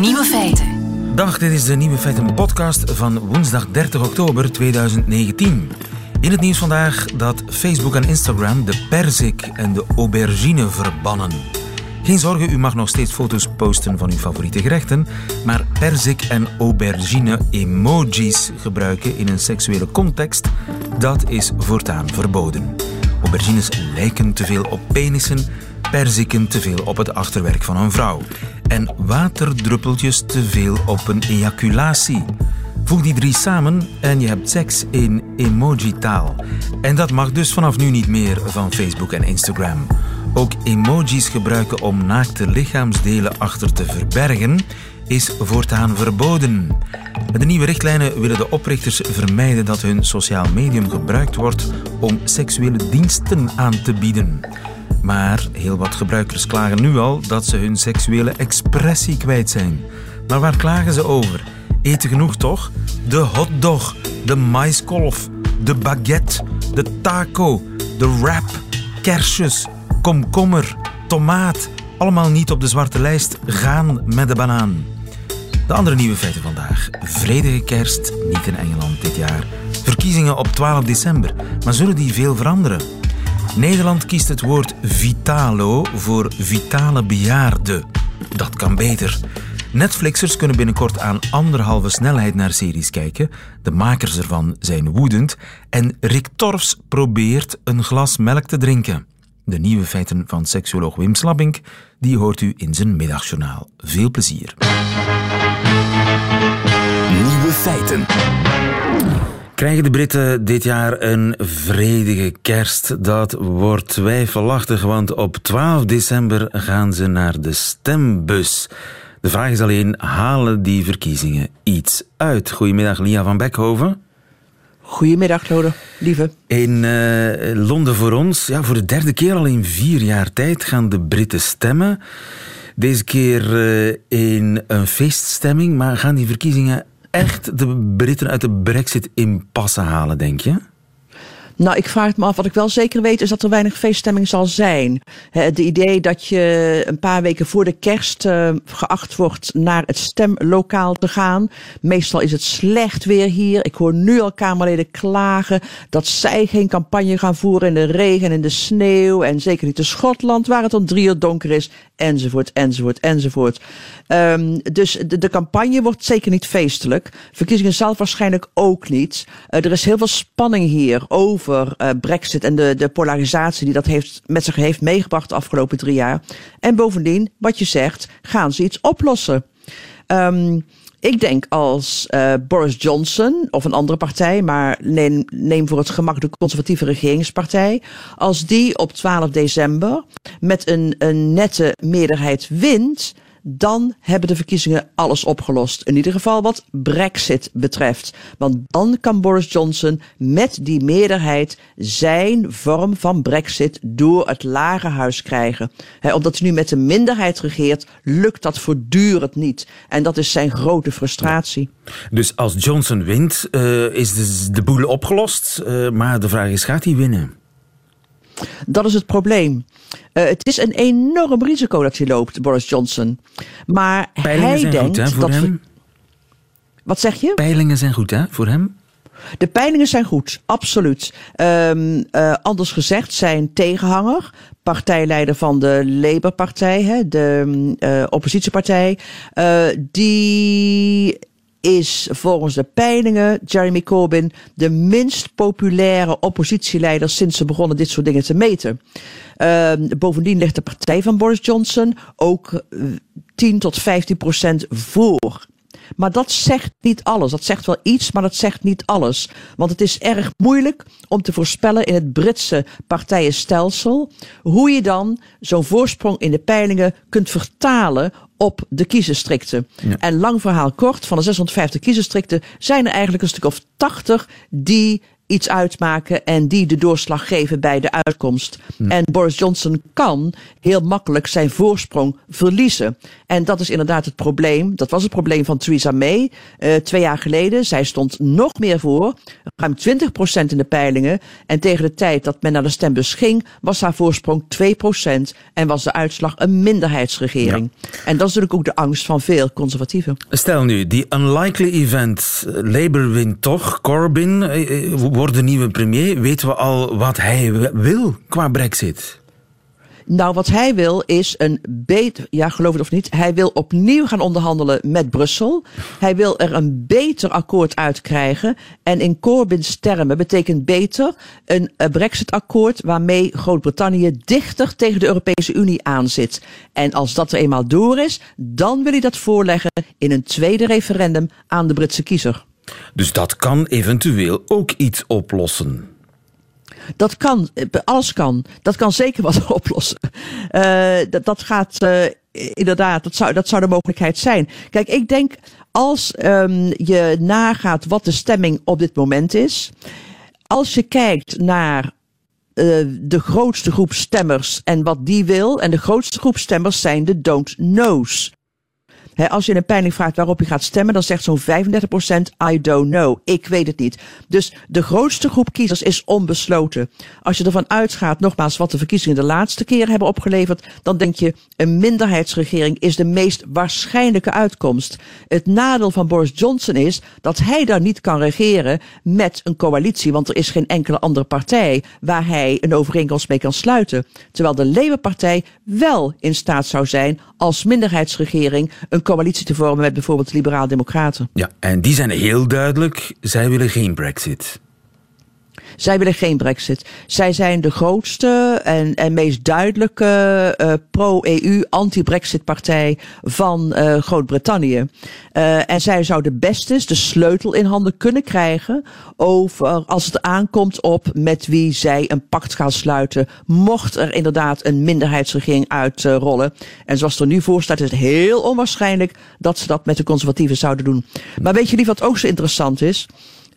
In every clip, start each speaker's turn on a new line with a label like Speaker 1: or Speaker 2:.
Speaker 1: Nieuwe feiten.
Speaker 2: Dag, dit is de Nieuwe Feiten podcast van woensdag 30 oktober 2019. In het nieuws vandaag dat Facebook en Instagram de perzik en de aubergine verbannen. Geen zorgen, u mag nog steeds foto's posten van uw favoriete gerechten, maar perzik en aubergine emojis gebruiken in een seksuele context, dat is voortaan verboden. Aubergines lijken te veel op penissen, perziken te veel op het achterwerk van een vrouw en waterdruppeltjes te veel op een ejaculatie. Voeg die drie samen en je hebt seks in emoji-taal. En dat mag dus vanaf nu niet meer van Facebook en Instagram. Ook emojis gebruiken om naakte lichaamsdelen achter te verbergen is voortaan verboden. Met de nieuwe richtlijnen willen de oprichters vermijden dat hun sociaal medium gebruikt wordt om seksuele diensten aan te bieden. Maar heel wat gebruikers klagen nu al dat ze hun seksuele expressie kwijt zijn. Maar waar klagen ze over? Eten genoeg toch? De hotdog, de maiskolf, de baguette, de taco, de wrap, kersjes, komkommer, tomaat. Allemaal niet op de zwarte lijst gaan met de banaan. De andere nieuwe feiten vandaag. Vredige kerst, niet in Engeland dit jaar. Verkiezingen op 12 december. Maar zullen die veel veranderen? Nederland kiest het woord vitalo voor vitale bejaarde. Dat kan beter. Netflixers kunnen binnenkort aan anderhalve snelheid naar series kijken. De makers ervan zijn woedend. En Rick Torfs probeert een glas melk te drinken. De nieuwe feiten van seksuoloog Wim Slabbink, die hoort u in zijn middagjournaal. Veel plezier.
Speaker 1: Nieuwe feiten.
Speaker 2: Krijgen de Britten dit jaar een vredige kerst? Dat wordt twijfelachtig, want op 12 december gaan ze naar de stembus. De vraag is alleen, halen die verkiezingen iets uit? Goedemiddag, Lia van Beckhoven.
Speaker 3: Goedemiddag, Lode, lieve.
Speaker 2: In uh, Londen voor ons, ja, voor de derde keer al in vier jaar tijd gaan de Britten stemmen. Deze keer uh, in een feeststemming, maar gaan die verkiezingen echt de Britten uit de Brexit-impasse halen, denk je?
Speaker 3: Nou, ik vraag het me af. Wat ik wel zeker weet is dat er weinig feeststemming zal zijn. Het idee dat je een paar weken voor de kerst uh, geacht wordt naar het stemlokaal te gaan. Meestal is het slecht weer hier. Ik hoor nu al Kamerleden klagen dat zij geen campagne gaan voeren in de regen en in de sneeuw. En zeker niet in Schotland, waar het om drie uur donker is. Enzovoort, enzovoort, enzovoort. Um, dus de, de, campagne wordt zeker niet feestelijk. Verkiezingen zelf waarschijnlijk ook niet. Uh, er is heel veel spanning hier over uh, Brexit en de, de polarisatie die dat heeft, met zich heeft meegebracht de afgelopen drie jaar. En bovendien, wat je zegt, gaan ze iets oplossen. Um, ik denk als uh, Boris Johnson of een andere partij, maar neem, neem voor het gemak de conservatieve regeringspartij, als die op 12 december met een, een nette meerderheid wint, dan hebben de verkiezingen alles opgelost. In ieder geval wat Brexit betreft. Want dan kan Boris Johnson met die meerderheid zijn vorm van Brexit door het lagerhuis krijgen. omdat hij nu met een minderheid regeert, lukt dat voortdurend niet. En dat is zijn grote frustratie.
Speaker 2: Dus als Johnson wint, uh, is de, de boel opgelost. Uh, maar de vraag is, gaat hij winnen?
Speaker 3: Dat is het probleem. Uh, het is een enorm risico dat hij loopt, Boris Johnson. Maar
Speaker 2: Peilingen
Speaker 3: hij
Speaker 2: zijn
Speaker 3: denkt
Speaker 2: goed, hè, voor
Speaker 3: dat.
Speaker 2: hem?
Speaker 3: Wat zeg je?
Speaker 2: Peilingen zijn goed, hè, voor hem?
Speaker 3: De peilingen zijn goed, absoluut. Um, uh, anders gezegd, zijn tegenhanger, partijleider van de Labour-partij, hè, de uh, oppositiepartij, uh, die is volgens de peilingen Jeremy Corbyn de minst populaire oppositieleider sinds ze begonnen dit soort dingen te meten. Uh, bovendien ligt de partij van Boris Johnson ook 10 tot 15 procent voor. Maar dat zegt niet alles. Dat zegt wel iets, maar dat zegt niet alles. Want het is erg moeilijk om te voorspellen in het Britse partijenstelsel hoe je dan zo'n voorsprong in de peilingen kunt vertalen op de kiesdistricten. Ja. En lang verhaal kort, van de 650 kiesdistricten zijn er eigenlijk een stuk of 80 die iets uitmaken en die de doorslag geven bij de uitkomst. En Boris Johnson kan heel makkelijk zijn voorsprong verliezen. En dat is inderdaad het probleem. Dat was het probleem van Theresa May uh, twee jaar geleden. Zij stond nog meer voor, ruim 20% in de peilingen. En tegen de tijd dat men naar de stembus ging, was haar voorsprong 2% en was de uitslag een minderheidsregering. Ja. En dat is natuurlijk ook de angst van veel conservatieven.
Speaker 2: Stel nu, die unlikely event, Labour wint toch, Corbyn wordt de nieuwe premier. Weten we al wat hij wil qua brexit?
Speaker 3: Nou, wat hij wil is een beter, ja, geloof het of niet, hij wil opnieuw gaan onderhandelen met Brussel. Hij wil er een beter akkoord uitkrijgen. En in Corbyn's termen betekent beter een Brexit-akkoord waarmee Groot-Brittannië dichter tegen de Europese Unie aanzit. En als dat er eenmaal door is, dan wil hij dat voorleggen in een tweede referendum aan de Britse kiezer.
Speaker 2: Dus dat kan eventueel ook iets oplossen.
Speaker 3: Dat kan, alles kan. Dat kan zeker wat oplossen. Uh, dat, dat gaat uh, inderdaad, dat zou, dat zou de mogelijkheid zijn. Kijk, ik denk als um, je nagaat wat de stemming op dit moment is. Als je kijkt naar de grootste groep stemmers en wat die wil. En de grootste groep stemmers zijn de don't knows als je in een peiling vraagt waarop je gaat stemmen, dan zegt zo'n 35% I don't know. Ik weet het niet. Dus de grootste groep kiezers is onbesloten. Als je ervan uitgaat, nogmaals, wat de verkiezingen de laatste keer hebben opgeleverd, dan denk je een minderheidsregering is de meest waarschijnlijke uitkomst. Het nadeel van Boris Johnson is dat hij daar niet kan regeren met een coalitie, want er is geen enkele andere partij waar hij een overeenkomst mee kan sluiten. Terwijl de Labour-partij wel in staat zou zijn als minderheidsregering een coalitie te vormen met bijvoorbeeld liberaal-democraten.
Speaker 2: Ja, en die zijn heel duidelijk, zij willen geen brexit.
Speaker 3: Zij willen geen brexit. Zij zijn de grootste en, en meest duidelijke uh, pro-EU, anti-brexit partij van uh, Groot-Brittannië. Uh, en zij zou de beste, de sleutel in handen kunnen krijgen over als het aankomt op met wie zij een pact gaan sluiten. Mocht er inderdaad een minderheidsregering uitrollen. En zoals er nu voor staat, is het heel onwaarschijnlijk dat ze dat met de conservatieven zouden doen. Maar weet je niet wat ook zo interessant is?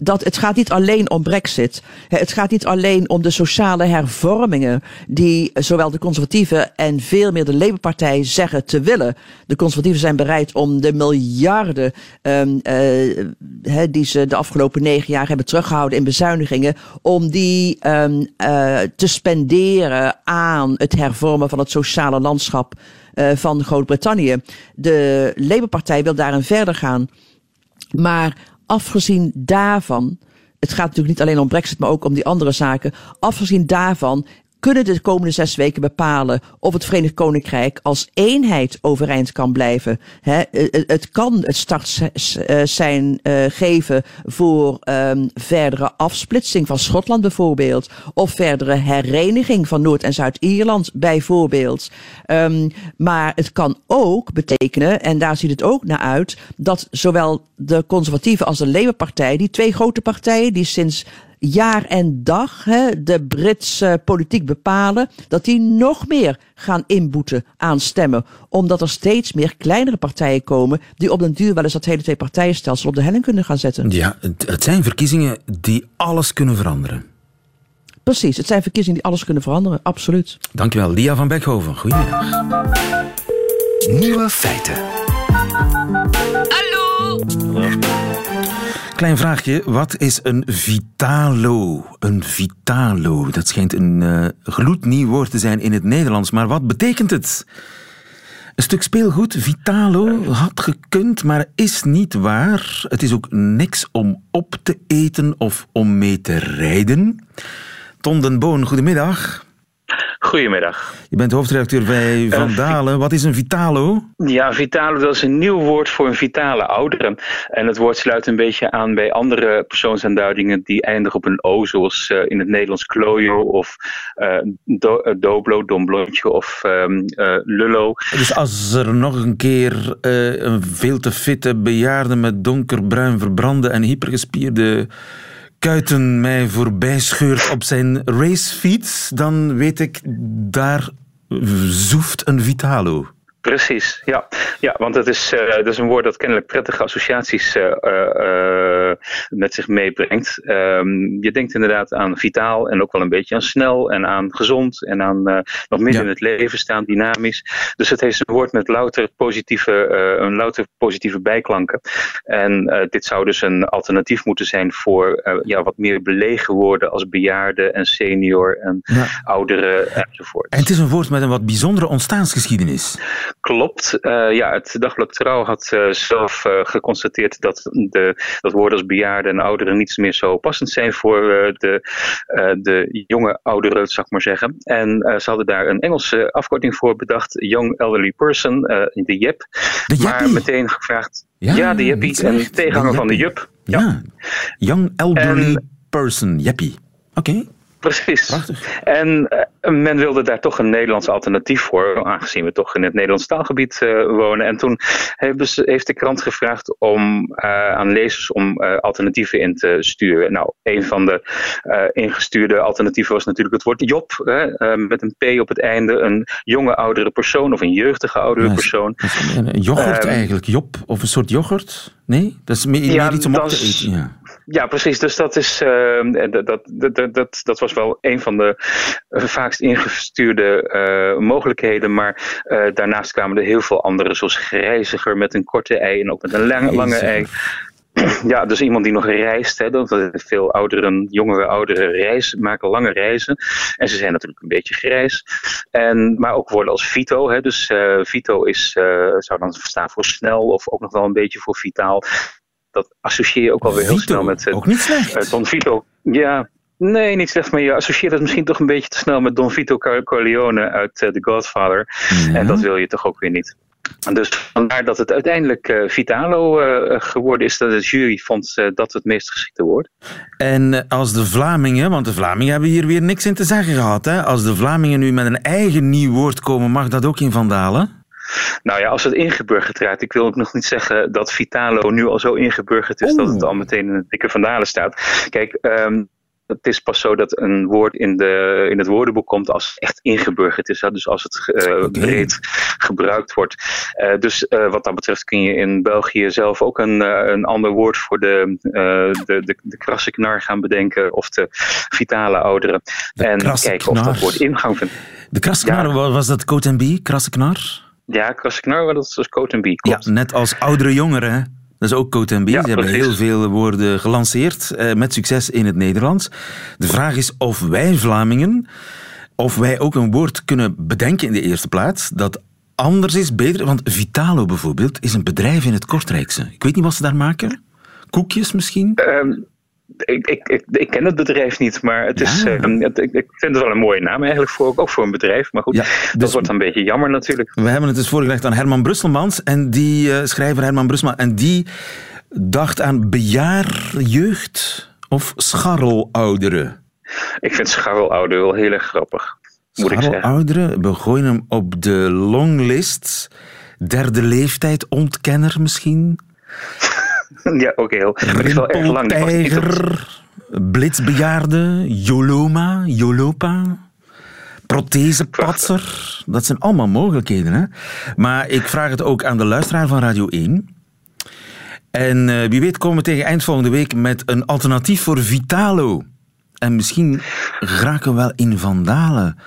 Speaker 3: Dat het gaat niet alleen om brexit. Het gaat niet alleen om de sociale hervormingen die zowel de conservatieven en veel meer de Labour-partij zeggen te willen. De conservatieven zijn bereid om de miljarden um, uh, die ze de afgelopen negen jaar hebben teruggehouden in bezuinigingen, om die um, uh, te spenderen aan het hervormen van het sociale landschap van Groot-Brittannië. De Labour-partij wil daarin verder gaan. Maar afgezien daarvan, het gaat natuurlijk niet alleen om Brexit, maar ook om die andere zaken. Afgezien daarvan kunnen de komende zes weken bepalen of het Verenigd Koninkrijk als eenheid overeind kan blijven. He, het kan het startsein uh, geven voor um, verdere afsplitsing van Schotland bijvoorbeeld. Of verdere hereniging van Noord- en Zuid-Ierland bijvoorbeeld. Um, maar het kan ook betekenen, en daar ziet het ook naar uit, dat zowel de conservatieven als de Labour-partij, die twee grote partijen die sinds jaar en dag hè, de Britse politiek bepalen, dat die nog meer gaan inboeten aan stemmen. Omdat er steeds meer kleinere partijen komen die op den duur wel eens dat hele twee partijenstelsel op de helling kunnen gaan zetten.
Speaker 2: Ja, het zijn verkiezingen die alles kunnen veranderen.
Speaker 3: Precies, het zijn verkiezingen die alles kunnen veranderen, absoluut.
Speaker 2: Dankjewel, Lia van Beckhoven. Goedemiddag.
Speaker 1: Nieuwe feiten.
Speaker 2: Klein vraagje, wat is een vitalo? Een vitalo, dat schijnt een uh, gloednieuw woord te zijn in het Nederlands, maar wat betekent het? Een stuk speelgoed, vitalo, had gekund, maar is niet waar. Het is ook niks om op te eten of om mee te rijden. Ton den Boon, goedemiddag.
Speaker 4: Goedemiddag.
Speaker 2: Je bent hoofdredacteur bij eh, Van Dalen. Wat is een vitalo?
Speaker 4: Ja, vitalo dat is een nieuw woord voor een vitale oudere. En het woord sluit een beetje aan bij andere persoonsaanduidingen die eindigen op een O, zoals uh, in het Nederlands klojo of uh, do, uh, doblo, domblondje of um, lullo.
Speaker 2: Dus als er nog een keer een veel te fitte bejaarde met donkerbruin verbrande en hypergespierde Kuiten mij voorbij scheurt op zijn racefiets, dan weet ik, daar zoeft een Vitalo.
Speaker 4: Precies, ja. ja want het is, uh, het is een woord dat kennelijk prettige associaties uh, uh, met zich meebrengt. Um, je denkt inderdaad aan vitaal en ook wel een beetje aan snel en aan gezond en aan nog midden ja. in het leven staan, dynamisch. Dus het is een woord met louter positieve, een louter positieve bijklanken. En dit zou dus een alternatief moeten zijn voor ja, wat meer belegen woorden als bejaarde en senior en ja. ouderen enzovoort.
Speaker 2: En het is een woord met een wat bijzondere ontstaansgeschiedenis.
Speaker 4: Klopt. Uh, ja, het Dagblad Trouw had uh, zelf uh, geconstateerd dat de, dat woorden als bejaarden en ouderen niet meer zo passend zijn voor de, de jonge ouderen, zou ik maar zeggen. En ze hadden daar een Engelse afkorting voor bedacht, Young Elderly Person, de JEP. Maar meteen gevraagd, ja, ja de JEPie, een tegenhanger van de JUP.
Speaker 2: Ja. ja. Young Elderly en, Person, JEPie. Oké. Okay.
Speaker 4: Precies. Prachtig. En uh, men wilde daar toch een Nederlands alternatief voor, aangezien we toch in het Nederlands taalgebied uh, wonen. En toen heeft de krant gevraagd om, uh, aan lezers om alternatieven in te sturen. Nou, een van de ingestuurde alternatieven was natuurlijk het woord Job, met een P op het einde. Een jonge oudere persoon of een jeugdige oudere ja, persoon.
Speaker 2: Een yoghurt um, eigenlijk, Job, of een soort yoghurt? Nee? Dat is meer, ja, meer iets om op te eten. Ja.
Speaker 4: Ja, precies. Dus dat, is, uh, dat, dat, dat, dat, dat was wel een van de vaakst ingestuurde uh, mogelijkheden. Maar uh, daarnaast kwamen er heel veel andere, zoals grijziger met een korte ei en ook met een lange, lange ei. Ja, dus iemand die nog reist. Hè, dat veel ouderen, jongere ouderen reizen, maken lange reizen. En ze zijn natuurlijk een beetje grijs. En, maar ook woorden als Vito. Hè, dus uh, Vito is, uh, zou dan staan voor snel of ook nog wel een beetje voor vitaal dat associeer je ook alweer heel snel met
Speaker 2: uh, ook niet slecht.
Speaker 4: Don Vito. Ja, nee, niet slecht, maar je associeert het misschien toch een beetje te snel met Don Vito Corleone uit uh, The Godfather. Ja. En dat wil je toch ook weer niet. Dus vandaar dat het uiteindelijk Vitalo geworden is. Dat de jury vond dat het meest geschikte woord.
Speaker 2: En als de Vlamingen, want de Vlamingen hebben hier weer niks in te zeggen gehad. Hè? Als de Vlamingen nu met een eigen nieuw woord komen, mag dat ook in Vandalen?
Speaker 4: Nou ja, als het ingeburgerd raakt. Ik wil ook nog niet zeggen dat Vitalo nu al zo ingeburgerd is dat het al meteen in het dikke vandalen staat. Kijk, um, het is pas zo dat een woord in, de, in het woordenboek komt als het echt ingeburgerd is. Dus als het uh, okay. breed gebruikt wordt. Uh, dus uh, wat dat betreft kun je in België zelf ook een, een ander woord voor de, de, de, de krasse knar gaan bedenken. Of de vitale ouderen.
Speaker 2: De
Speaker 4: en kijken of dat woord ingang vindt.
Speaker 2: De krasse knar, ja. was dat coat B? Krasse knar?
Speaker 4: Ja, Krassiknar, dat is dus Coat B.
Speaker 2: Ja, net als oudere jongeren. Dat is ook Coat B. Ja, Ze hebben heel veel woorden gelanceerd, eh, met succes in het Nederlands. De vraag is of wij Vlamingen, of wij ook een woord kunnen bedenken in de eerste plaats, dat anders is, beter. Want Vitalo bijvoorbeeld is een bedrijf in het Kortrijkse. Ik weet niet wat ze daar maken. Koekjes misschien?
Speaker 4: Um, ik, ik, ik, ik, ken het bedrijf niet, maar het is, uh, het, ik, vind het wel een mooie naam eigenlijk voor, ook voor een bedrijf. Maar goed, ja, dus dat wordt een beetje jammer natuurlijk.
Speaker 2: We hebben het dus voorgelegd aan Herman Brusselmans, en die uh, schrijver Herman Brusselmans, en die dacht aan bejaarjeugd of scharrelouderen.
Speaker 4: Ik vind scharrelouderen wel heel erg grappig. Moet ik zeggen.
Speaker 2: Ouderen, we gooien hem op de longlist. Derde leeftijd, ontkenner misschien?
Speaker 4: ja, oké. Okay. Maar is wel erg lang.
Speaker 2: Tijger, blitsbejaarde, Joloma, Jolopa, prothesepatser. Dat zijn allemaal mogelijkheden. Hè? Maar ik vraag het ook aan de luisteraar van Radio 1. En uh, wie weet komen we tegen eind volgende week met een alternatief voor Vitalo. En misschien geraken we wel in Vandalen.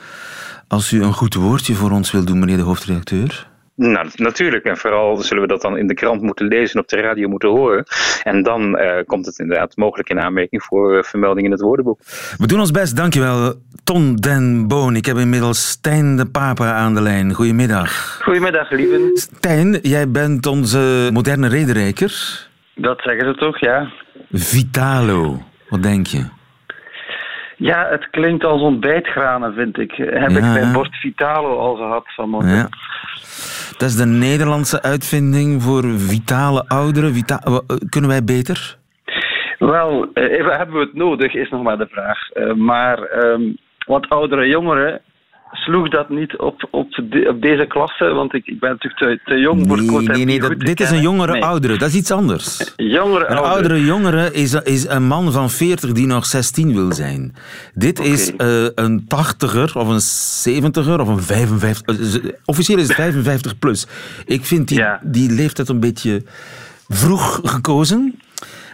Speaker 2: Als u een goed woordje voor ons wil doen, meneer de hoofdredacteur.
Speaker 4: Nou, natuurlijk. En vooral zullen we dat dan in de krant moeten lezen en op de radio moeten horen. En dan uh, komt het inderdaad mogelijk in aanmerking voor uh, vermelding in het woordenboek.
Speaker 2: We doen ons best, dankjewel. Ton den Boon. Ik heb inmiddels Stijn de Papa aan de lijn. Goedemiddag.
Speaker 5: Goedemiddag, lieve.
Speaker 2: Stijn, jij bent onze moderne rederijker.
Speaker 5: Dat zeggen ze toch, ja.
Speaker 2: Vitalo, wat denk je?
Speaker 5: Ja, het klinkt als ontbijtgranen, vind ik. Heb ja, ik mijn borst Vitalo al gehad vanmorgen. Ja.
Speaker 2: Dat is de Nederlandse uitvinding voor vitale ouderen. Vita kunnen wij beter?
Speaker 5: Wel, even hebben we het nodig, is nog maar de vraag. Uh, maar um, wat oudere jongeren sloeg dat niet op, op, op deze klasse, want ik, ik ben natuurlijk te, te jong voor
Speaker 2: Nee, nee, nee dat, dit is een jongere
Speaker 5: nee.
Speaker 2: oudere, dat is iets anders.
Speaker 5: Jongere
Speaker 2: Een
Speaker 5: oudere.
Speaker 2: oudere jongere is, is een man van 40 die nog 16 wil zijn. Dit is eh, een 80er of een 70er of een 55. eh, Officieel is het 55 plus. Ik vind die,
Speaker 5: Ja.
Speaker 2: die leeftijd een beetje vroeg gekozen.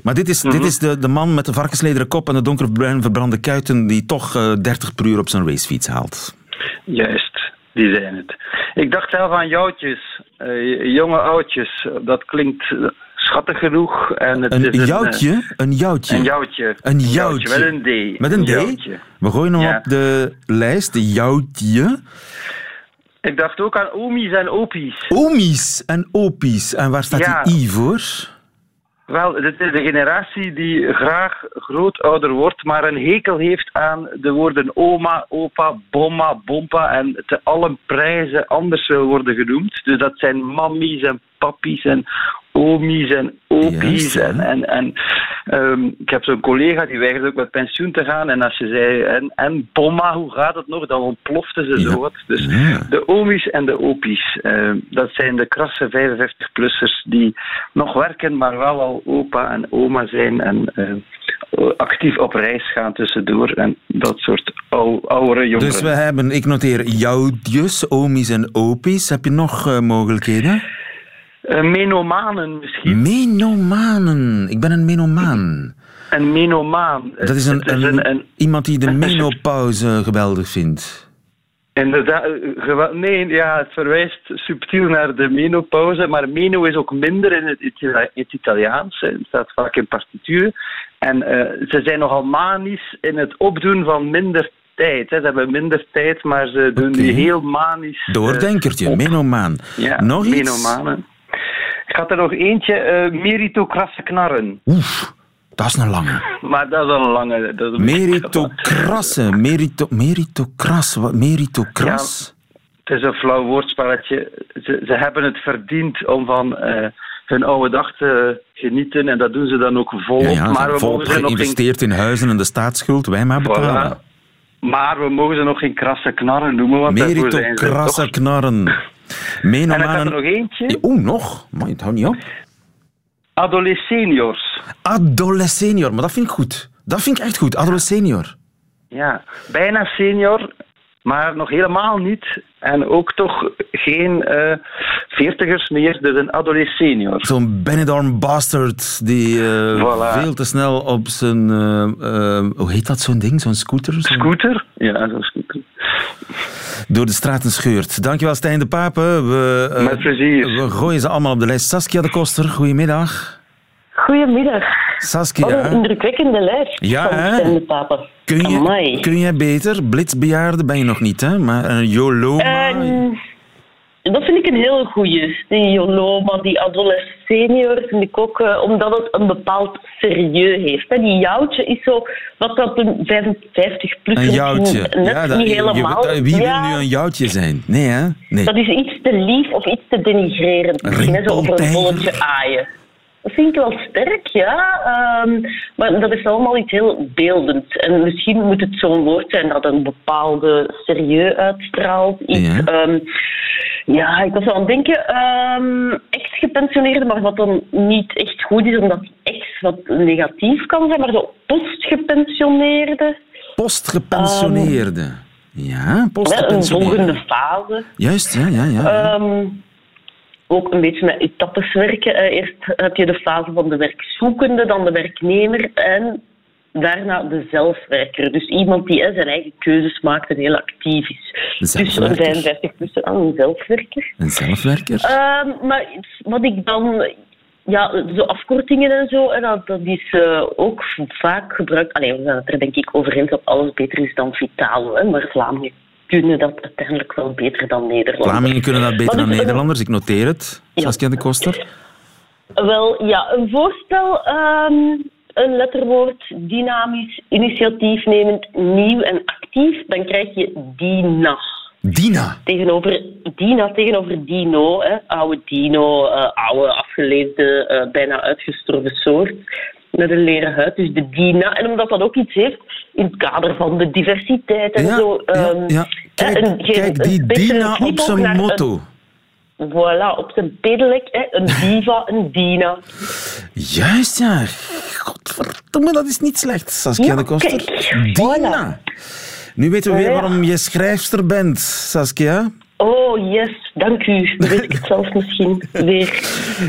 Speaker 2: Maar dit is,
Speaker 5: Mhm.
Speaker 2: dit is de, de man met de varkenslederen kop en de donkerbruin verbrande kuiten die toch eh, 30 per uur op zijn racefiets haalt.
Speaker 5: Juist, die zijn het. Ik dacht zelf aan joutjes, eh, jonge oudjes. Dat klinkt schattig genoeg. En het
Speaker 2: Een
Speaker 5: is
Speaker 2: joutje? Een
Speaker 5: eh,
Speaker 2: joutje?
Speaker 5: Een joutje.
Speaker 2: Een joutje.
Speaker 5: Met een D.
Speaker 2: Met een D?
Speaker 5: joutje.
Speaker 2: We gooien hem
Speaker 5: Ja.
Speaker 2: op de lijst, de joutje.
Speaker 5: Ik dacht ook aan omies en opies.
Speaker 2: Omies en opies. En waar staat
Speaker 5: Ja.
Speaker 2: die I voor?
Speaker 5: Wel, dit is de generatie die graag grootouder wordt, maar een hekel heeft aan de woorden oma, opa, bomma, bompa en te allen prijzen anders wil worden genoemd. Dus dat zijn mammies en pappies en omies en opies.
Speaker 2: Ja.
Speaker 5: en, en, en ehm, ik heb zo'n collega die weigerde ook met pensioen te gaan en als je zei, en, en bomma, hoe gaat het nog? Dan ontplofte ze
Speaker 2: Ja.
Speaker 5: zo wat. Dus
Speaker 2: Ja.
Speaker 5: de omies en de opies, eh, dat zijn de krasse 55-plussers die nog werken, maar wel al opa en oma zijn en eh, actief op reis gaan tussendoor en dat soort ou, oudere jongeren.
Speaker 2: Dus we hebben, ik noteer joutjes, omies en opies. Heb je nog eh, mogelijkheden?
Speaker 5: Eh, menomanen misschien.
Speaker 2: Menomanen. Ik ben een menomaan.
Speaker 5: Een menomaan.
Speaker 2: Dat is een, een, iemand die de menopauze geweldig vindt.
Speaker 5: Inderdaad, eh, nee, ja, het verwijst subtiel naar de menopauze, maar meno is ook minder in het, Itali- het Italiaans. Het staat vaak in partituren. En eh, ze zijn nogal manisch in het opdoen van minder tijd. Hè. Ze hebben minder tijd, maar ze doen die heel manisch.
Speaker 2: Doordenkertje, menomaan.
Speaker 5: Ja,
Speaker 2: nog iets?
Speaker 5: menomanen. Ik had er nog eentje, eh meritocrasse knarren.
Speaker 2: Oef, dat is een lange.
Speaker 5: Maar dat is een lange. Dat is
Speaker 2: Meritocrasse. Merito, meritocras. Wat, meritocras?
Speaker 5: Het is een flauw woordspelletje. Ze, ze hebben het verdiend om van eh, hun oude dag te genieten en dat doen ze dan ook volop.
Speaker 2: Ja, ja,
Speaker 5: maar, we
Speaker 2: volop
Speaker 5: mogen ze nog geen,
Speaker 2: geïnvesteerd in huizen en de staatsschuld. Wij maar betalen.
Speaker 5: voilà. maar we mogen ze nog geen krasse knarren noemen, want
Speaker 2: Meritocrasse
Speaker 5: toch... En ik had er nog eentje.
Speaker 2: Oeh, nog? Maar het houdt niet op.
Speaker 5: Adolesceniors.
Speaker 2: Adolescenior, maar dat vind ik goed. Dat vind ik echt goed, adolescenior.
Speaker 5: Ja, bijna senior, maar nog helemaal niet. En ook toch geen eh, veertigers meer, dus een adolescenior.
Speaker 2: Zo'n Benidorm bastard die eh,
Speaker 5: Voilà.
Speaker 2: veel te snel op zijn... eh, hoe heet dat, zo'n ding? Zo'n scooter? Zo'n-
Speaker 5: Scooter? Ja, zo'n scooter.
Speaker 2: Door de straten scheurt. Dankjewel, Stijn de Pape. We, eh,
Speaker 5: Met plezier.
Speaker 2: We gooien ze allemaal op de lijst. Saskia de Koster, goedemiddag.
Speaker 6: Goedemiddag.
Speaker 2: Saskia,
Speaker 6: Wat een indrukwekkende lijst
Speaker 2: Ja,
Speaker 6: van
Speaker 2: hè?
Speaker 6: Stijn de Pape.
Speaker 2: kun, je,
Speaker 6: Amai.
Speaker 2: kun jij beter? Blitsbejaarde ben je nog niet, hè? Maar een YOLOMA...
Speaker 6: Ehm, dat vind ik een hele goeie. Die Joloma, die adolescenior, vind ik ook, eh, omdat het een bepaald serieus heeft. Hè. Die joutje is zo, wat dat een 55 plus
Speaker 2: een joutje.
Speaker 6: net
Speaker 2: Ja, dat-
Speaker 6: niet helemaal.
Speaker 2: je- wie wil
Speaker 6: Ja,
Speaker 2: nu een joutje zijn? Nee, hè? Nee.
Speaker 6: Dat is iets te lief of iets te denigrerend. Misschien hè, zo over een bolletje aaien. Dat vind ik wel sterk, ja. Ehm, maar dat is allemaal iets heel beeldend. En misschien moet het zo'n woord zijn dat een bepaalde serieus uitstraalt. Iets,
Speaker 2: Ja.
Speaker 6: ja. ja, ik was wel aan het denken, ehm ex-gepensioneerde, maar wat dan niet echt goed is, omdat ex wat negatief kan zijn, maar zo postgepensioneerde.
Speaker 2: Postgepensioneerde. ja,
Speaker 6: Hè, een
Speaker 2: postgepensioneerde.
Speaker 6: volgende fase.
Speaker 2: Juist, ja, ja, ja.
Speaker 6: Ehm, ook een beetje met etappes werken. Eh, Eerst heb je de fase van de werkzoekende, dan de werknemer en daarna de zelfwerker. Dus iemand die eh, zijn eigen keuzes maakt en heel actief is.
Speaker 2: De
Speaker 6: Dus een
Speaker 2: zelfwerker.
Speaker 6: 55 plus aan een zelfwerker.
Speaker 2: Een zelfwerker.
Speaker 6: Ehm, maar wat ik dan... Ja, zo afkortingen en zo, en dat, dat is eh, ook vaak gebruikt. Alleen we zijn het er denk ik over eens dat alles beter is dan Vitalo. Hè, maar Vlamingen kunnen dat uiteindelijk wel beter dan Nederland.
Speaker 2: Vlamingen kunnen dat beter dan Nederlanders, ik noteer het.
Speaker 6: Ja.
Speaker 2: Saskia de Koster.
Speaker 6: Wel, ja, een voorstel, ehm, een letterwoord, dynamisch, initiatiefnemend, nieuw en actief, dan krijg je DINA.
Speaker 2: Dina.
Speaker 6: Tegenover Dina, tegenover Dino, hè, oude Dino, eh, oude, afgeleefde, eh, bijna uitgestorven soort, met een leren huid, dus de Dina. En omdat dat ook iets heeft in het kader van de diversiteit en
Speaker 2: Ja,
Speaker 6: zo,
Speaker 2: ja,
Speaker 6: ehm,
Speaker 2: ja. Kijk,
Speaker 6: Een- geen-
Speaker 2: kijk die Dina op zijn motto.
Speaker 6: een- Voilà, op zijn pedelijk. Hè. Een diva, een Dina.
Speaker 2: Juist, ja. Godverdomme, dat is niet slecht, Saskia
Speaker 6: Ja,
Speaker 2: de Koster.
Speaker 6: kijk,
Speaker 2: Dina. Nu weten we weer waarom je schrijfster bent, Saskia.
Speaker 6: Oh, yes, dank u. Weet ik het zelf misschien weer.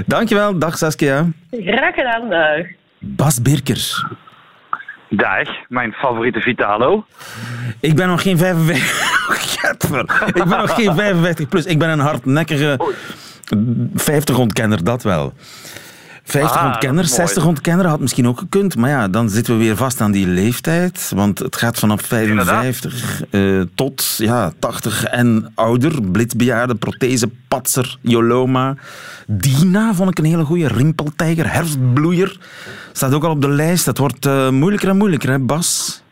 Speaker 2: Dankjewel, dag Saskia.
Speaker 6: Graag gedaan, dag.
Speaker 2: Bas Birker.
Speaker 7: Dag, mijn favoriete Vitalo.
Speaker 2: Ik ben nog geen 55. Gadver. Ik ben nog geen 55 plus. Ik ben een hardnekkige 50 ontkenner, dat wel. 50
Speaker 7: Ah,
Speaker 2: ontkenner,
Speaker 7: dat is mooi.
Speaker 2: 60 ontkenner had misschien ook gekund. Maar ja, dan zitten we weer vast aan die leeftijd. Want het gaat vanaf 55 eh, tot ja, 80 en ouder. Blitzbejaarde, prothese, patser, Joloma. Dina vond ik een hele goede. Rimpeltijger, herfstbloeier. Staat ook al op de lijst. Het wordt eh, moeilijker en moeilijker, hè Bas?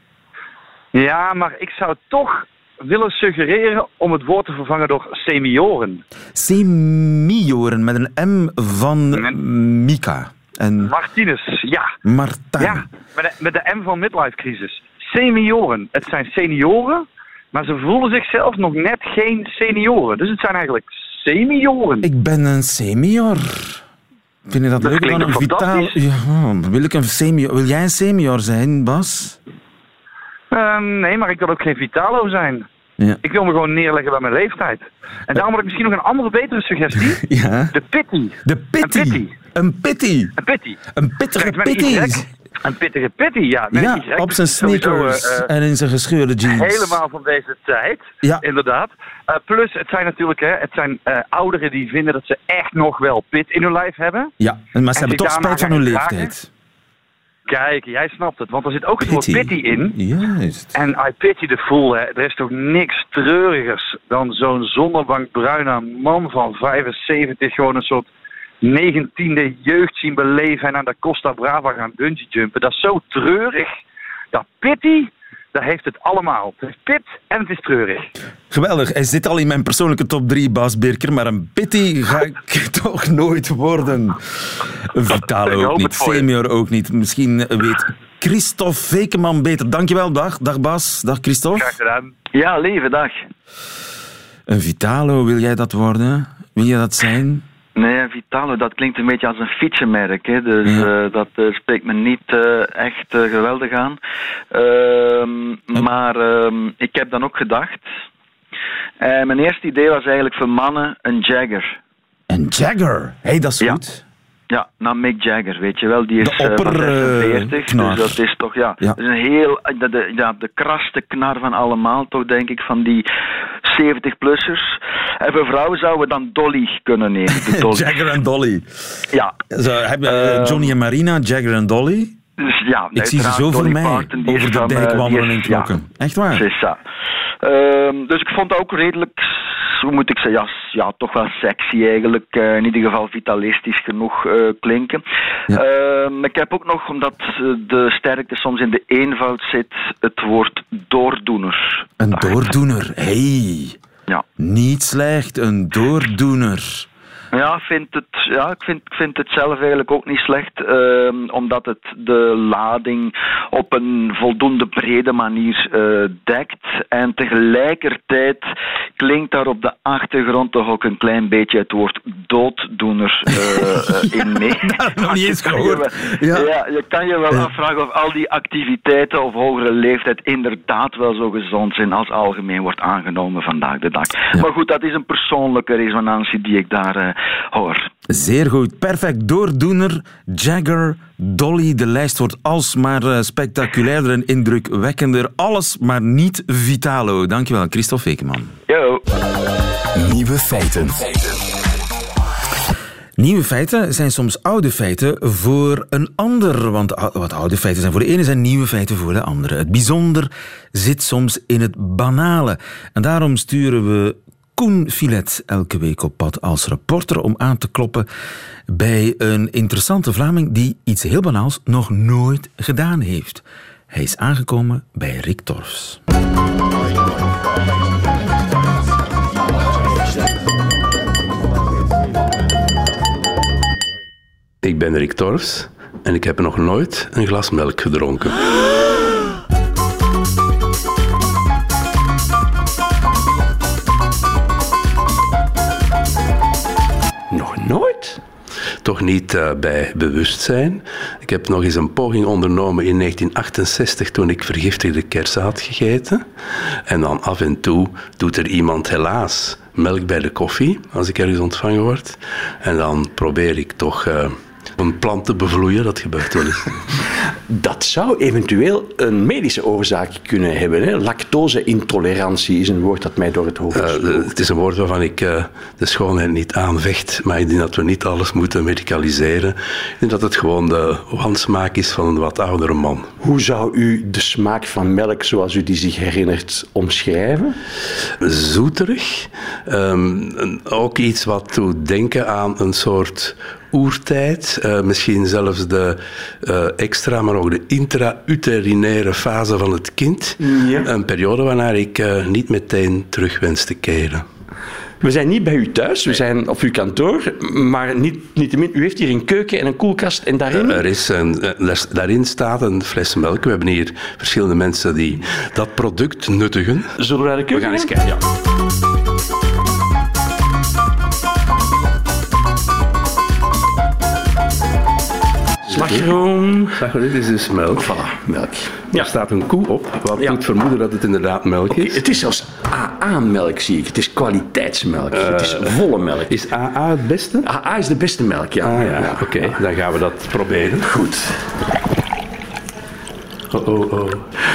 Speaker 7: Ja, maar ik zou toch willen suggereren om het woord te vervangen door semioren.
Speaker 2: Semioren met een M van. Mika. En
Speaker 7: Martinez, ja.
Speaker 2: Martijn.
Speaker 7: Ja, met de, met de M van midlife crisis. Senioren. Het zijn senioren, maar ze voelen zichzelf nog net geen senioren. Dus het zijn eigenlijk semioren.
Speaker 2: Ik ben een senior. Vind je dat,
Speaker 7: Dat
Speaker 2: leuk een vitaal... Ja, wil ik een senior... Wil jij een senior zijn, Bas?
Speaker 7: Eh, nee, maar ik wil ook geen Vitalo zijn.
Speaker 2: Ja.
Speaker 7: Ik wil me gewoon neerleggen bij mijn leeftijd. En daarom had ik misschien nog een andere betere suggestie.
Speaker 2: Ja.
Speaker 7: De pitty.
Speaker 2: De pitty.
Speaker 7: Een pitty.
Speaker 2: Een pitty.
Speaker 7: Een pitty.
Speaker 2: Een pittige pitty.
Speaker 7: Een pittige pitty, ja. Met
Speaker 2: Ja, op zijn sneakers
Speaker 7: eh, eh,
Speaker 2: en in zijn gescheurde jeans.
Speaker 7: Helemaal van deze tijd,
Speaker 2: Ja.
Speaker 7: inderdaad. Eh, plus, het zijn natuurlijk hè, het zijn, eh, ouderen die vinden dat ze echt nog wel pit in hun lijf hebben.
Speaker 2: Ja, maar ze
Speaker 7: En
Speaker 2: hebben toch spijt van hun leeftijd.
Speaker 7: Kijk, jij snapt het, want er zit ook het woord pitty in.
Speaker 2: Juist.
Speaker 7: En I pity the fool, hè. er is toch niks treurigers dan zo'n zonnebankbruine man van 75 gewoon een soort 19e jeugd zien beleven en aan de Costa Brava gaan bungee jumpen. Dat is zo treurig. Dat pity, dat heeft het allemaal. Het is pit en het is treurig.
Speaker 2: Geweldig. Hij zit al in mijn persoonlijke top 3, Bas Birker. Maar een pitty ga ik toch nooit worden. Een Vitalo ook niet. Senior ook niet. Misschien weet Christophe Vekeman beter. Dankjewel. Dag. Dag Bas. Dag Christophe.
Speaker 7: Graag gedaan.
Speaker 8: Ja, lieve dag.
Speaker 2: Een Vitalo, wil jij dat worden? Wil jij dat zijn?
Speaker 8: Nee, Vitalo, dat klinkt een beetje als een fietsenmerk. Hè? Dus
Speaker 2: Ja.
Speaker 8: eh, dat eh, spreekt me niet eh, echt geweldig aan. Ehm, maar ehm, ik heb dan ook gedacht. mijn eerste idee was eigenlijk voor mannen een Jagger.
Speaker 2: Een Jagger. Hé, hey, dat is
Speaker 8: Ja.
Speaker 2: goed.
Speaker 8: Ja, nou Mick Jagger, weet je wel, die is
Speaker 2: De
Speaker 8: eh, van
Speaker 2: opper, eh,
Speaker 8: 46,
Speaker 2: knar.
Speaker 8: dus dat is toch, ja,
Speaker 2: Ja.
Speaker 8: dat is een heel, de, de, ja, de kraste knar van allemaal, toch denk ik, van die 70-plussers. En voor vrouwen zouden we dan Dolly kunnen nemen, de Dolly.
Speaker 2: Jagger en Dolly.
Speaker 8: Ja,
Speaker 2: Zo, heb eh,
Speaker 8: Ehm,
Speaker 2: Johnny en Marina, Jagger en Dolly?
Speaker 8: dus ja,
Speaker 2: Ik zie ze zo voor mij over de
Speaker 8: dan,
Speaker 2: dijk
Speaker 8: eh,
Speaker 2: wandelen
Speaker 8: die
Speaker 2: en
Speaker 8: is- ja,
Speaker 2: knokken. Echt waar?
Speaker 8: Ça. Ehm, dus ik vond dat ook redelijk, hoe moet ik zeggen, ja, ja toch wel sexy eigenlijk. eh, in ieder geval vitalistisch genoeg eh, klinken.
Speaker 2: Ja.
Speaker 8: Ehm, ik heb ook nog, omdat eh, de sterkte soms in de eenvoud zit, het woord doordoener.
Speaker 2: Een doordoener. Hey,
Speaker 8: Ja.
Speaker 2: niet slecht. Een doordoener.
Speaker 8: Ja, vind het, ja ik, vind, ik vind het zelf eigenlijk ook niet slecht, ehm, omdat het de lading op een voldoende brede manier eh, dekt. En tegelijkertijd klinkt daar op de achtergrond toch ook een klein beetje het woord dooddoener eh, eh, in mee.
Speaker 2: nog niet eens
Speaker 8: Je kan je
Speaker 2: gehoord.
Speaker 8: wel-
Speaker 2: Ja.
Speaker 8: Ja. je kan je wel afvragen of al die activiteiten of hogere leeftijd inderdaad wel zo gezond zijn als algemeen wordt aangenomen vandaag de dag. Maar goed, dat is een persoonlijke resonantie die ik daar hoor.
Speaker 2: Zeer goed. Perfect. Doordoener, Jagger, Dolly. De lijst wordt alsmaar eh, spectaculairder en indrukwekkender. Alles, maar niet Vitalo. Dankjewel, Christophe Vekeman.
Speaker 8: Yo.
Speaker 9: Nieuwe feiten.
Speaker 2: Nieuwe feiten zijn soms oude feiten voor een ander. Want wat oude feiten zijn voor de ene, zijn nieuwe feiten voor de andere. Het bijzonder zit soms in het banale. En daarom sturen we Koen Filet elke week op pad als reporter om aan te kloppen bij een interessante Vlaming die iets heel banaals nog nooit gedaan heeft. Hij is aangekomen bij Rick Torfs.
Speaker 10: Ik ben Rick Torfs en ik heb nog nooit een glas melk gedronken. toch niet uh, bij bewustzijn. Ik heb nog eens een poging ondernomen in 1968 toen ik vergiftigde kersen had gegeten. En dan af en toe doet er iemand helaas melk bij de koffie als ik ergens ontvangen word. En dan probeer ik toch... Uh, een plant te bevloeien, dat gebeurt wel eens.
Speaker 11: Dat zou eventueel een medische oorzaak kunnen hebben. Hè? Lactose-intolerantie is een woord dat mij door het hoofd uh,
Speaker 10: Het is een woord waarvan ik uh, de schoonheid niet aanvecht, maar ik denk dat we niet alles moeten medicaliseren. Ik denk dat het gewoon de wansmaak is van een wat oudere man.
Speaker 11: Hoe zou u de smaak van melk, zoals u die zich herinnert, omschrijven?
Speaker 10: Zoeterig. Um, ook iets wat doet denken aan een soort oertijd, uh, misschien zelfs de uh, extra, maar ook de intra-uterinaire fase van het kind. Ja. Een periode waarnaar ik uh, niet meteen terug wens te keren.
Speaker 11: We zijn niet bij u thuis, we zijn op uw kantoor, maar niet, u heeft hier een keuken en een koelkast en daarin...
Speaker 10: Er is een, daarin staat een fles melk. We hebben hier verschillende mensen die dat product nuttigen.
Speaker 11: Zullen we naar de keuken
Speaker 10: We gaan eens kijken, ja.
Speaker 11: Slagroom.
Speaker 10: Slagroom, dit is dus melk.
Speaker 11: Voilà, melk.
Speaker 10: Ja. Er staat een koe op, wat ja. doet vermoeden dat het inderdaad melk is.
Speaker 11: Het is zelfs AA-melk, zie ik. Het is kwaliteitsmelk. Uh, het is volle melk.
Speaker 10: Is AA het beste?
Speaker 11: AA is de beste melk, ja.
Speaker 10: Ah, ja. ja. Oké, okay. dan gaan we dat proberen.
Speaker 11: Goed.
Speaker 10: Oh, oh, oh.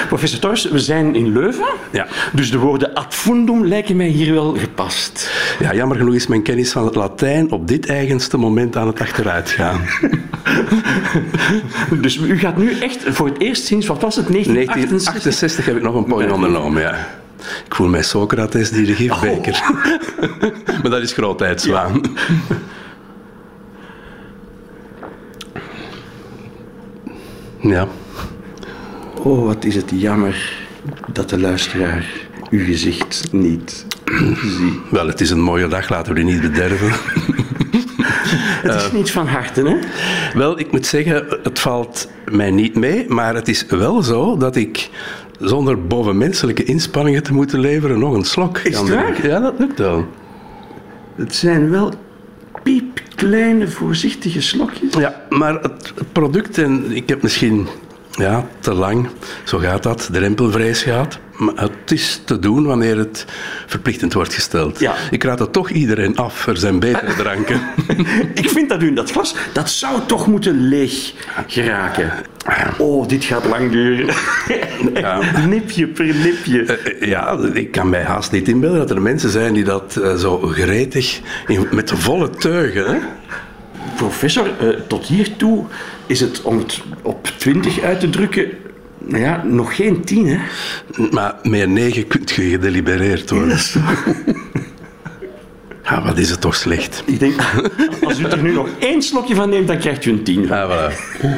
Speaker 11: Professor Tors, we zijn in Leuven.
Speaker 10: Ja.
Speaker 11: Dus de woorden ad fundum lijken mij hier wel gepast.
Speaker 10: Ja, jammer genoeg is mijn kennis van het Latijn op dit eigenste moment aan het achteruit gaan.
Speaker 11: dus u gaat nu echt voor het eerst sinds, wat was het, 1968?
Speaker 10: 1968 heb ik nog een poging ondernomen, ja. Ik voel mij Socrates die de gifbeker. Oh. maar dat is grootheidswaan. Ja. ja.
Speaker 11: Oh, wat is het jammer dat de luisteraar uw gezicht niet ziet.
Speaker 10: Wel, het is een mooie dag, laten we die niet bederven.
Speaker 11: het is niet van harte, hè?
Speaker 10: Wel, ik moet zeggen, het valt mij niet mee, maar het is wel zo dat ik zonder bovenmenselijke inspanningen te moeten leveren nog een slok
Speaker 11: is kan drinken.
Speaker 10: Ja, dat lukt wel.
Speaker 11: Het zijn wel piepkleine, voorzichtige slokjes.
Speaker 10: Ja, maar het product, en ik heb misschien ja, te lang. Zo gaat dat. De rempelvrees gaat. Maar het is te doen wanneer het verplichtend wordt gesteld.
Speaker 11: Ja.
Speaker 10: Ik raad het toch iedereen af. Er zijn betere dranken.
Speaker 11: ik vind dat u dat glas, dat zou toch moeten leeg geraken. Oh, dit gaat lang duren. Ja. nipje per nipje.
Speaker 10: Uh, ja, ik kan mij haast niet inbeelden dat er mensen zijn die dat uh, zo gretig, in, met volle teugen... Hè?
Speaker 11: Professor, uh, tot hiertoe is het, om het op 20 uit te drukken, nou ja, nog geen 10, hè?
Speaker 10: Maar meer 9 kunt je gedelibereerd worden. Ja, wat is het toch slecht.
Speaker 11: Ik denk, als u er nu nog één slokje van neemt, dan krijgt u een 10.
Speaker 10: Ja, voilà.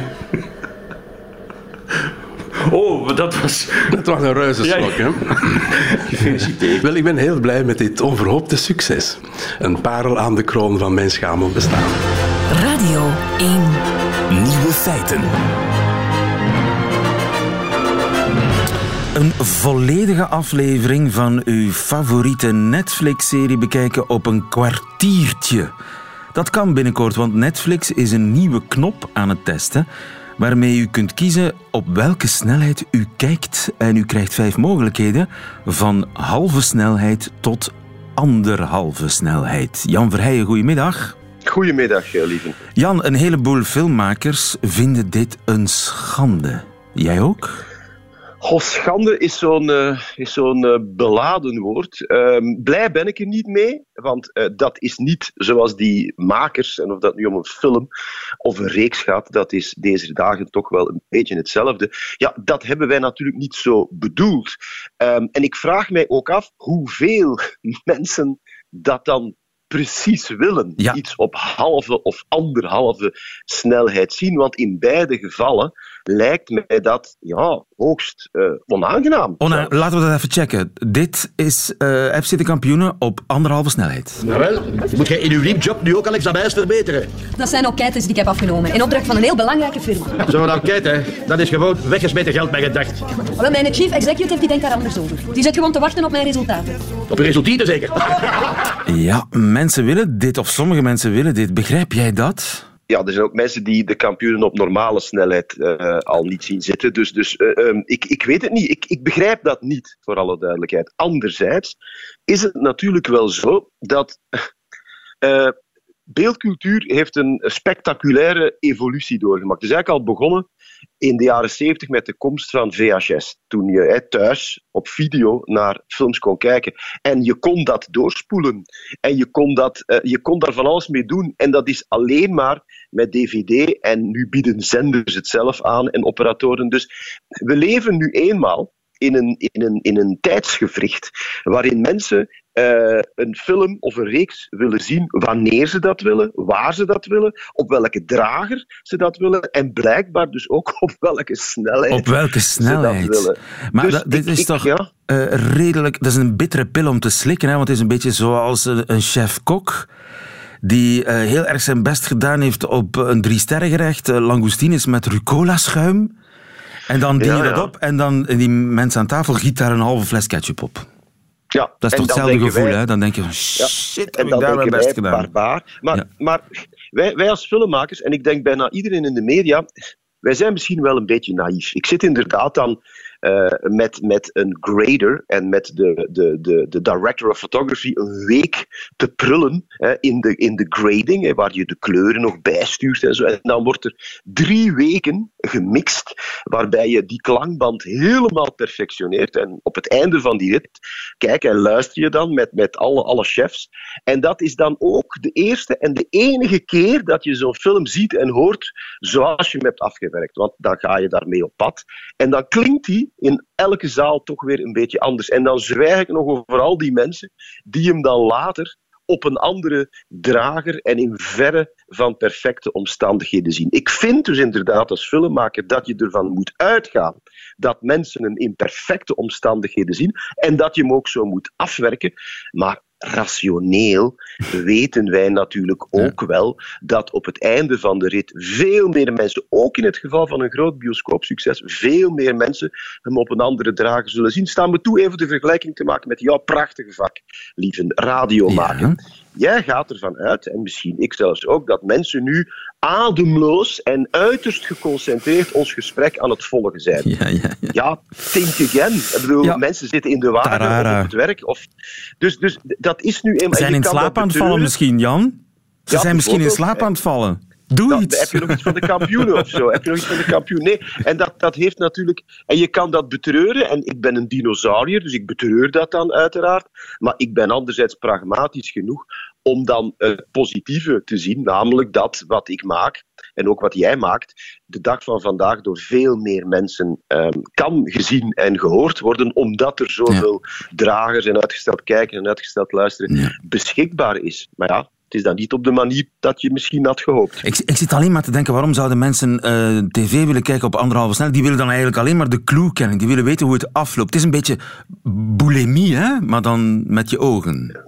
Speaker 11: Oh, dat was...
Speaker 10: Dat was een reuze slok, hè?
Speaker 11: Gefeliciteerd.
Speaker 10: Wel, ik ben heel blij met dit onverhoopte succes. Een parel aan de kroon van mijn schamel bestaan.
Speaker 1: Radio 1. Nieuwe feiten.
Speaker 2: Een volledige aflevering van uw favoriete Netflix-serie bekijken op een kwartiertje. Dat kan binnenkort, want Netflix is een nieuwe knop aan het testen waarmee u kunt kiezen op welke snelheid u kijkt. En u krijgt vijf mogelijkheden van halve snelheid tot anderhalve snelheid. Jan Verheijen, goedemiddag.
Speaker 12: Goedemiddag, eh, lieve.
Speaker 2: Jan, een heleboel filmmakers vinden dit een schande. Jij ook?
Speaker 12: Goh, schande is zo'n zo'n uh, beladen woord. Uh, blij ben ik er niet mee, want uh, dat is niet zoals die makers, en of dat nu om een film of een reeks gaat, dat is deze dagen toch wel een beetje hetzelfde. Ja, dat hebben wij natuurlijk niet zo bedoeld. Um, en ik vraag mij ook af hoeveel mensen dat dan precies willen.
Speaker 2: Ja.
Speaker 12: Iets op halve of anderhalve snelheid zien. Want in beide gevallen lijkt mij dat ja, hoogst uh, onaangenaam.
Speaker 2: Ona laten we dat even checken. Dit is uh, FC de kampioenen op anderhalve snelheid.
Speaker 13: Nou wel, moet jij in uw riemjob nu ook al examens verbeteren?
Speaker 14: Dat zijn enquêtes die ik heb afgenomen. In opdracht van een heel belangrijke firma.
Speaker 13: Zo'n enquête, dat is gewoon weggesmeten geld bij gedacht.
Speaker 14: Wel, mijn chief executive die denkt daar anders over. Die zit gewoon te wachten op mijn resultaten.
Speaker 13: Op uw resultaten zeker?
Speaker 2: Ja, mensen willen dit, of sommige mensen willen dit. Begrijp jij dat?
Speaker 12: ja, er zijn ook mensen die de kampioenen op normale snelheid eh, al niet zien zitten. Dus, dus eh, ehm, ik, ik weet het niet. Ik, ik begrijp dat niet, voor alle duidelijkheid. Anderzijds is het natuurlijk wel zo dat. eh, beeldcultuur heeft een spectaculaire evolutie doorgemaakt. Het is eigenlijk al begonnen in de jaren 70 met de komst van VHS. Toen je hè, thuis op video naar films kon kijken. En je kon dat doorspoelen. En je kon, dat, eh, je kon daar van alles mee doen. En dat is alleen maar met DVD. En nu bieden zenders het zelf aan en operatoren. Dus we leven nu eenmaal in een, in een, in een tijdsgevricht waarin mensen eh, een film of een reeks willen zien wanneer ze dat willen, waar ze dat willen, op welke drager ze dat willen en blijkbaar dus ook op welke snelheid,
Speaker 2: Op welke
Speaker 12: ze
Speaker 2: snelheid?
Speaker 12: dat willen.
Speaker 2: Maar
Speaker 12: Dus
Speaker 2: dat- dit
Speaker 12: ik-
Speaker 2: is
Speaker 12: ik-
Speaker 2: toch
Speaker 12: ja.
Speaker 2: eh, redelijk... Dat is een bittere pil om te slikken, hè? want het is een beetje zoals een, een chef-kok die eh, heel erg zijn best gedaan heeft op een drie sterrengerecht, uh, langoustines met rucola-schuim. En dan dien
Speaker 12: Ja,
Speaker 2: je dat
Speaker 12: ja.
Speaker 2: op en dan die mensen aan tafel giet daar een halve fles ketchup op.
Speaker 12: Ja,
Speaker 2: Dat is toch hetzelfde gevoel, hè? Dan denk je van, shit, heb
Speaker 12: en
Speaker 2: ik
Speaker 12: dan
Speaker 2: daar mijn best gedaan.
Speaker 12: barbaar. Maar, maar wij, wij als filmmakers, en ik denk bijna iedereen in de media, wij zijn misschien wel een beetje naïef. Ik zit inderdaad dan met, met een grader en met de, de, de, de director of photography een week te prullen in, de, in de grading, waar je de kleuren nog bijstuurt en zo. En dan wordt er drie weken gemixt, waarbij je die klankband helemaal perfectioneert. En op het einde van die rit kijk en luister je dan met, met alle, alle chefs. En dat is dan ook de eerste en de enige keer dat je zo'n film ziet en hoort zoals je hem hebt afgewerkt. Want dan ga je daarmee op pad. En dan klinkt die in elke zaal toch weer een beetje anders. En dan zwijg ik nog over al die mensen die hem dan later op een andere drager en in verre van perfecte omstandigheden zien. Ik vind dus inderdaad als filmmaker dat je ervan moet uitgaan dat mensen hem in perfecte omstandigheden zien en dat je hem ook zo moet afwerken. Maar rationeel weten wij natuurlijk ook wel dat op het einde van de rit veel meer mensen, ook in het geval van een groot bioscoopsucces, veel meer mensen hem op een andere drager zullen zien. Staan we toe even de vergelijking te maken met jouw prachtige vak, lieve radio maken. Jij gaat ervan uit, en misschien ik zelfs ook, dat mensen nu ademloos en uiterst geconcentreerd ons gesprek aan het volgen zijn.
Speaker 2: Ja, ja, ja.
Speaker 12: Ja, think again. Ik bedoel, mensen zitten in de wagen op het werk. Of, dus, dus dat is nu eenmaal...
Speaker 2: Ze zijn in slaap aan het vallen misschien, Jan? Ze
Speaker 12: Ja,
Speaker 2: zijn misschien in slaap aan het vallen. Doe
Speaker 12: Dan
Speaker 2: iets.
Speaker 12: Heb je nog iets van de kampioenen of zo? Heb je nog iets van de kampioen? Nee, en dat, dat heeft natuurlijk... En je kan dat betreuren, en ik ben een dinosaurier, dus ik betreur dat dan uiteraard. Maar ik ben anderzijds pragmatisch genoeg om dan het positieve te zien, namelijk dat wat ik maak, en ook wat jij maakt, de dag van vandaag door veel meer mensen ehm, kan gezien en gehoord worden, omdat er zoveel dragers en uitgesteld kijken en uitgesteld luisteren beschikbaar is. Maar ja, is dan niet op de manier dat je misschien had gehoopt.
Speaker 2: Ik, ik zit alleen maar te denken, waarom zouden mensen eh, tv willen kijken op anderhalve snelheid? Die willen dan eigenlijk alleen maar de clue kennen. Die willen weten hoe het afloopt. Het is een beetje bulimie, hè? maar dan met je ogen.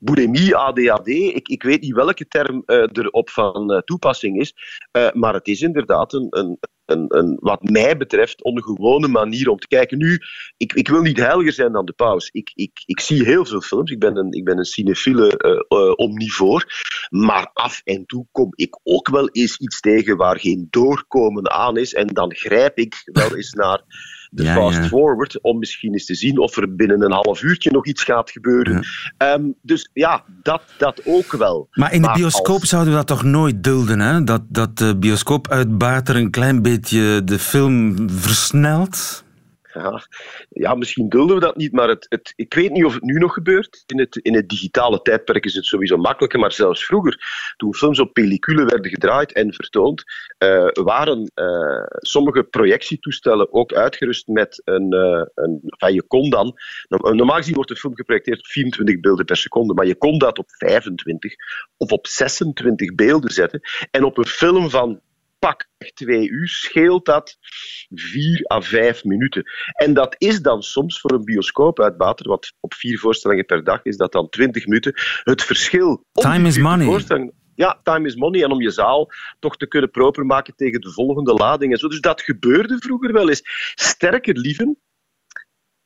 Speaker 12: Bulimie, ADHD, ik, ik weet niet welke term eh, erop van eh, toepassing is, eh, maar het is inderdaad een, een, een, een, wat mij betreft, ongewone manier om te kijken. Nu, ik, ik wil niet heiliger zijn dan de paus. Ik, ik, ik zie heel veel films, ik ben een, ik ben een cinefiele eh, omnivoor, maar af en toe kom ik ook wel eens iets tegen waar geen doorkomen aan is en dan grijp ik wel eens naar de
Speaker 2: Ja,
Speaker 12: fast
Speaker 2: ja.
Speaker 12: forward om misschien eens te zien of er binnen een half uurtje nog iets gaat gebeuren. Ehm, dus ja, dat, dat ook wel.
Speaker 2: Maar in de bioscoop zouden we dat toch nooit dulden, hè? Dat, dat de bioscoopuitbater een klein beetje de film versnelt?
Speaker 12: Ja, misschien dulden we dat niet, maar het, het, ik weet niet of het nu nog gebeurt. In het, in het digitale tijdperk is het sowieso makkelijker, maar zelfs vroeger, toen films op pellicule werden gedraaid en vertoond, eh, waren eh, sommige projectietoestellen ook uitgerust met een... eh, een enfin, je kon dan... no- Normaal gezien wordt een film geprojecteerd op 24 beelden per seconde, maar je kon dat op 25 of op 26 beelden zetten. En op een film van pak twee uur scheelt dat vier à vijf minuten. En dat is dan soms voor een bioscoopuitbater, wat op vier voorstellingen per dag is dat dan 20 minuten, het verschil. om
Speaker 2: Time is money.
Speaker 12: Ja, time is money. En om je zaal toch te kunnen proper maken tegen de volgende lading en zo. Dus dat gebeurde vroeger wel eens. Sterker, lieven,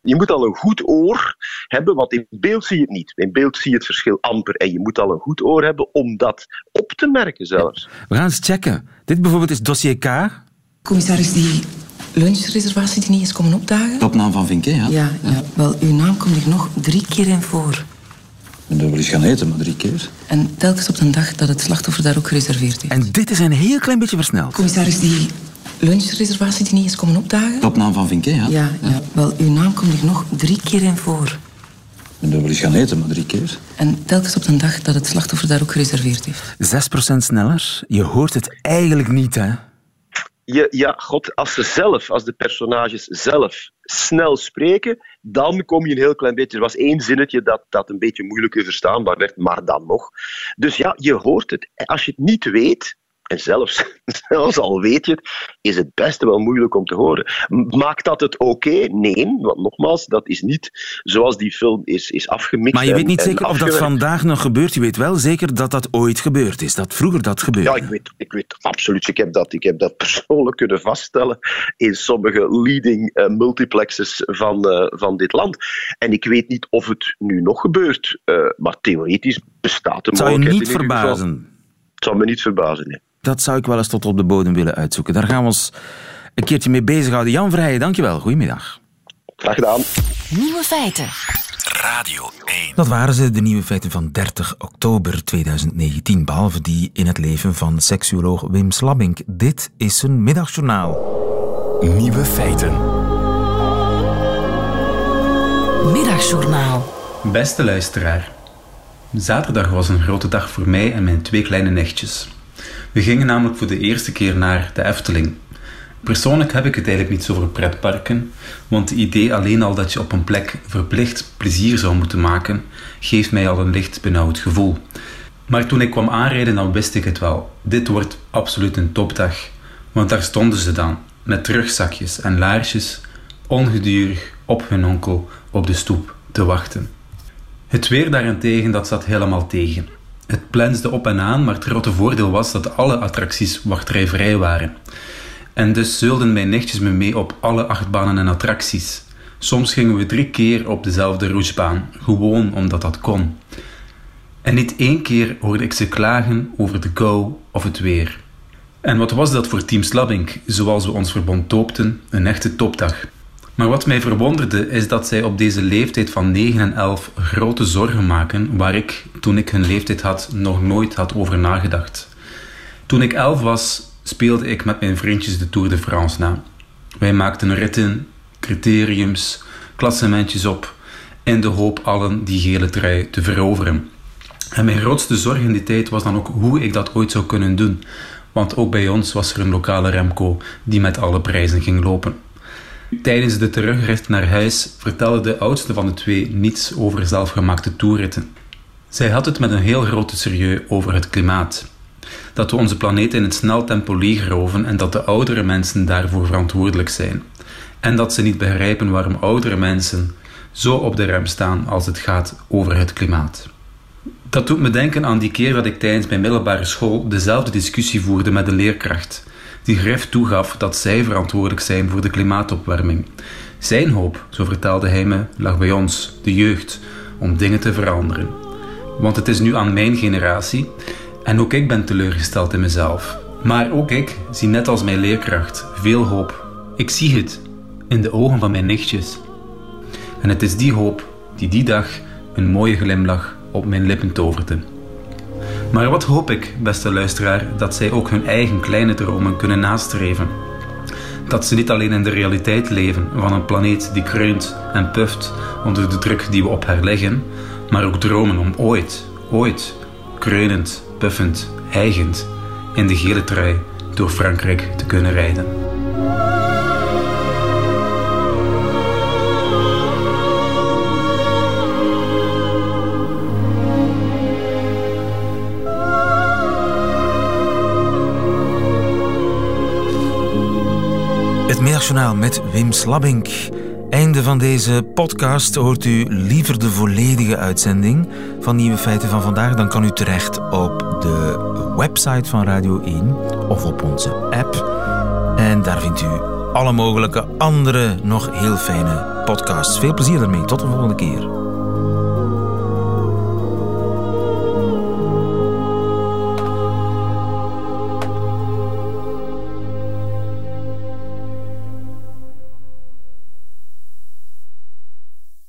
Speaker 12: je moet al een goed oor hebben, want in beeld zie je het niet. In beeld zie je het verschil amper. En je moet al een goed oor hebben om dat op te merken zelfs.
Speaker 2: We gaan eens checken. Dit bijvoorbeeld is dossier K.
Speaker 15: Commissaris, die lunchreservatie die niet is komen opdagen?
Speaker 16: Op naam van Vinke, ja?
Speaker 15: Ja, ja. Wel, uw naam komt er nog drie keer in voor.
Speaker 16: Ik ben wel eens gaan eten, maar drie keer.
Speaker 15: En telkens op de dag dat het slachtoffer daar ook gereserveerd heeft.
Speaker 2: En dit is een heel klein beetje versneld.
Speaker 15: Commissaris, die lunchreservatie die niet is komen opdagen?
Speaker 16: Op naam van Vinke, ja?
Speaker 15: Ja, ja. Wel, uw naam komt er nog drie keer in voor.
Speaker 16: Ik ben wel eens gaan eten, maar drie keer.
Speaker 15: En telkens op de dag dat het slachtoffer daar ook gereserveerd heeft.
Speaker 2: 6% sneller. Je hoort het eigenlijk niet, hè?
Speaker 12: Je, ja, god, als ze zelf, als de personages zelf snel spreken, dan kom je een heel klein beetje. Er was één zinnetje dat, dat een beetje moeilijker verstaanbaar werd, maar dan nog. Dus ja, je hoort het. Als je het niet weet, en zelfs, zelfs al weet je het, is het best wel moeilijk om te horen. Maakt dat het oké? Nee, want nogmaals, dat is niet zoals die film is, is afgemixt.
Speaker 2: Maar je weet niet
Speaker 12: en
Speaker 2: zeker of dat vandaag nog gebeurt. Je weet wel zeker dat dat ooit gebeurd is. Dat vroeger dat gebeurde.
Speaker 12: Ja, ik weet, ik weet absoluut. Ik heb, dat, ik heb dat persoonlijk kunnen vaststellen in sommige leading eh, multiplexes van, eh, van dit land. En ik weet niet of het nu nog gebeurt, eh, maar theoretisch bestaat de
Speaker 2: Het zou je
Speaker 12: mogelijkheid
Speaker 2: niet verbazen.
Speaker 12: Het zou me niet verbazen, nee.
Speaker 2: Dat zou ik wel eens tot op de bodem willen uitzoeken. Daar gaan we ons een keertje mee bezighouden. Jan Vrijen, dankjewel. Goedemiddag.
Speaker 12: Graag gedaan.
Speaker 1: Nieuwe feiten.
Speaker 2: Radio 1. Dat waren ze, de nieuwe feiten van 30 oktober 2019. Behalve die in het leven van seksuoloog Wim Slabbink. Dit is zijn middagjournaal.
Speaker 1: Nieuwe feiten. Middagjournaal.
Speaker 17: Beste luisteraar. Zaterdag was een grote dag voor mij en mijn twee kleine nichtjes. We gingen namelijk voor de eerste keer naar de Efteling. Persoonlijk heb ik het eigenlijk niet zo voor pretparken, want het idee alleen al dat je op een plek verplicht plezier zou moeten maken, geeft mij al een licht benauwd gevoel. Maar toen ik kwam aanrijden, dan wist ik het wel. Dit wordt absoluut een topdag. Want daar stonden ze dan, met terugzakjes en laarsjes, ongedurig op hun onkel op de stoep te wachten. Het weer daarentegen, dat zat helemaal tegen. Het plensde op en aan, maar het grote voordeel was dat alle attracties wachtrijvrij waren. En dus zeulden mijn nichtjes me mee op alle achtbanen en attracties. Soms gingen we drie keer op dezelfde roesbaan, gewoon omdat dat kon. En niet één keer hoorde ik ze klagen over de kou of het weer. En wat was dat voor Team Slabbink, zoals we ons verbond doopten, een echte topdag. Maar wat mij verwonderde is dat zij op deze leeftijd van 9 en 11 grote zorgen maken waar ik, toen ik hun leeftijd had, nog nooit had over nagedacht. Toen ik 11 was, speelde ik met mijn vriendjes de Tour de France na. Wij maakten ritten, criteriums, klassementjes op, in de hoop allen die gele trui te veroveren. En mijn grootste zorg in die tijd was dan ook hoe ik dat ooit zou kunnen doen. Want ook bij ons was er een lokale Remco die met alle prijzen ging lopen. Tijdens de terugrit naar huis vertelde de oudste van de twee niets over zelfgemaakte toerritten. Zij had het met een heel grote serieus over het klimaat. Dat we onze planeet in het snel tempo leegroven en dat de oudere mensen daarvoor verantwoordelijk zijn. En dat ze niet begrijpen waarom oudere mensen zo op de rem staan als het gaat over het klimaat. Dat doet me denken aan die keer dat ik tijdens mijn middelbare school dezelfde discussie voerde met een leerkracht, die grif toegaf dat zij verantwoordelijk zijn voor de klimaatopwarming. Zijn hoop, zo vertelde hij me, lag bij ons, de jeugd, om dingen te veranderen. Want het is nu aan mijn generatie en ook ik ben teleurgesteld in mezelf. Maar ook ik zie net als mijn leerkracht veel hoop. Ik zie het in de ogen van mijn nichtjes. En het is die hoop die die dag een mooie glimlach op mijn lippen toverde. Maar wat hoop ik, beste luisteraar, dat zij ook hun eigen kleine dromen kunnen nastreven. Dat ze niet alleen in de realiteit leven van een planeet die kreunt en puft onder de druk die we op haar leggen, maar ook dromen om ooit, ooit, kreunend, puffend, hijgend in de gele trui door Frankrijk te kunnen rijden.
Speaker 2: Met Wim Slabbink. Einde van deze podcast. Hoort u liever de volledige uitzending van Nieuwe Feiten van vandaag? Dan kan u terecht op de website van Radio 1 of op onze app. En daar vindt u alle mogelijke andere nog heel fijne podcasts. Veel plezier daarmee. Tot de volgende keer.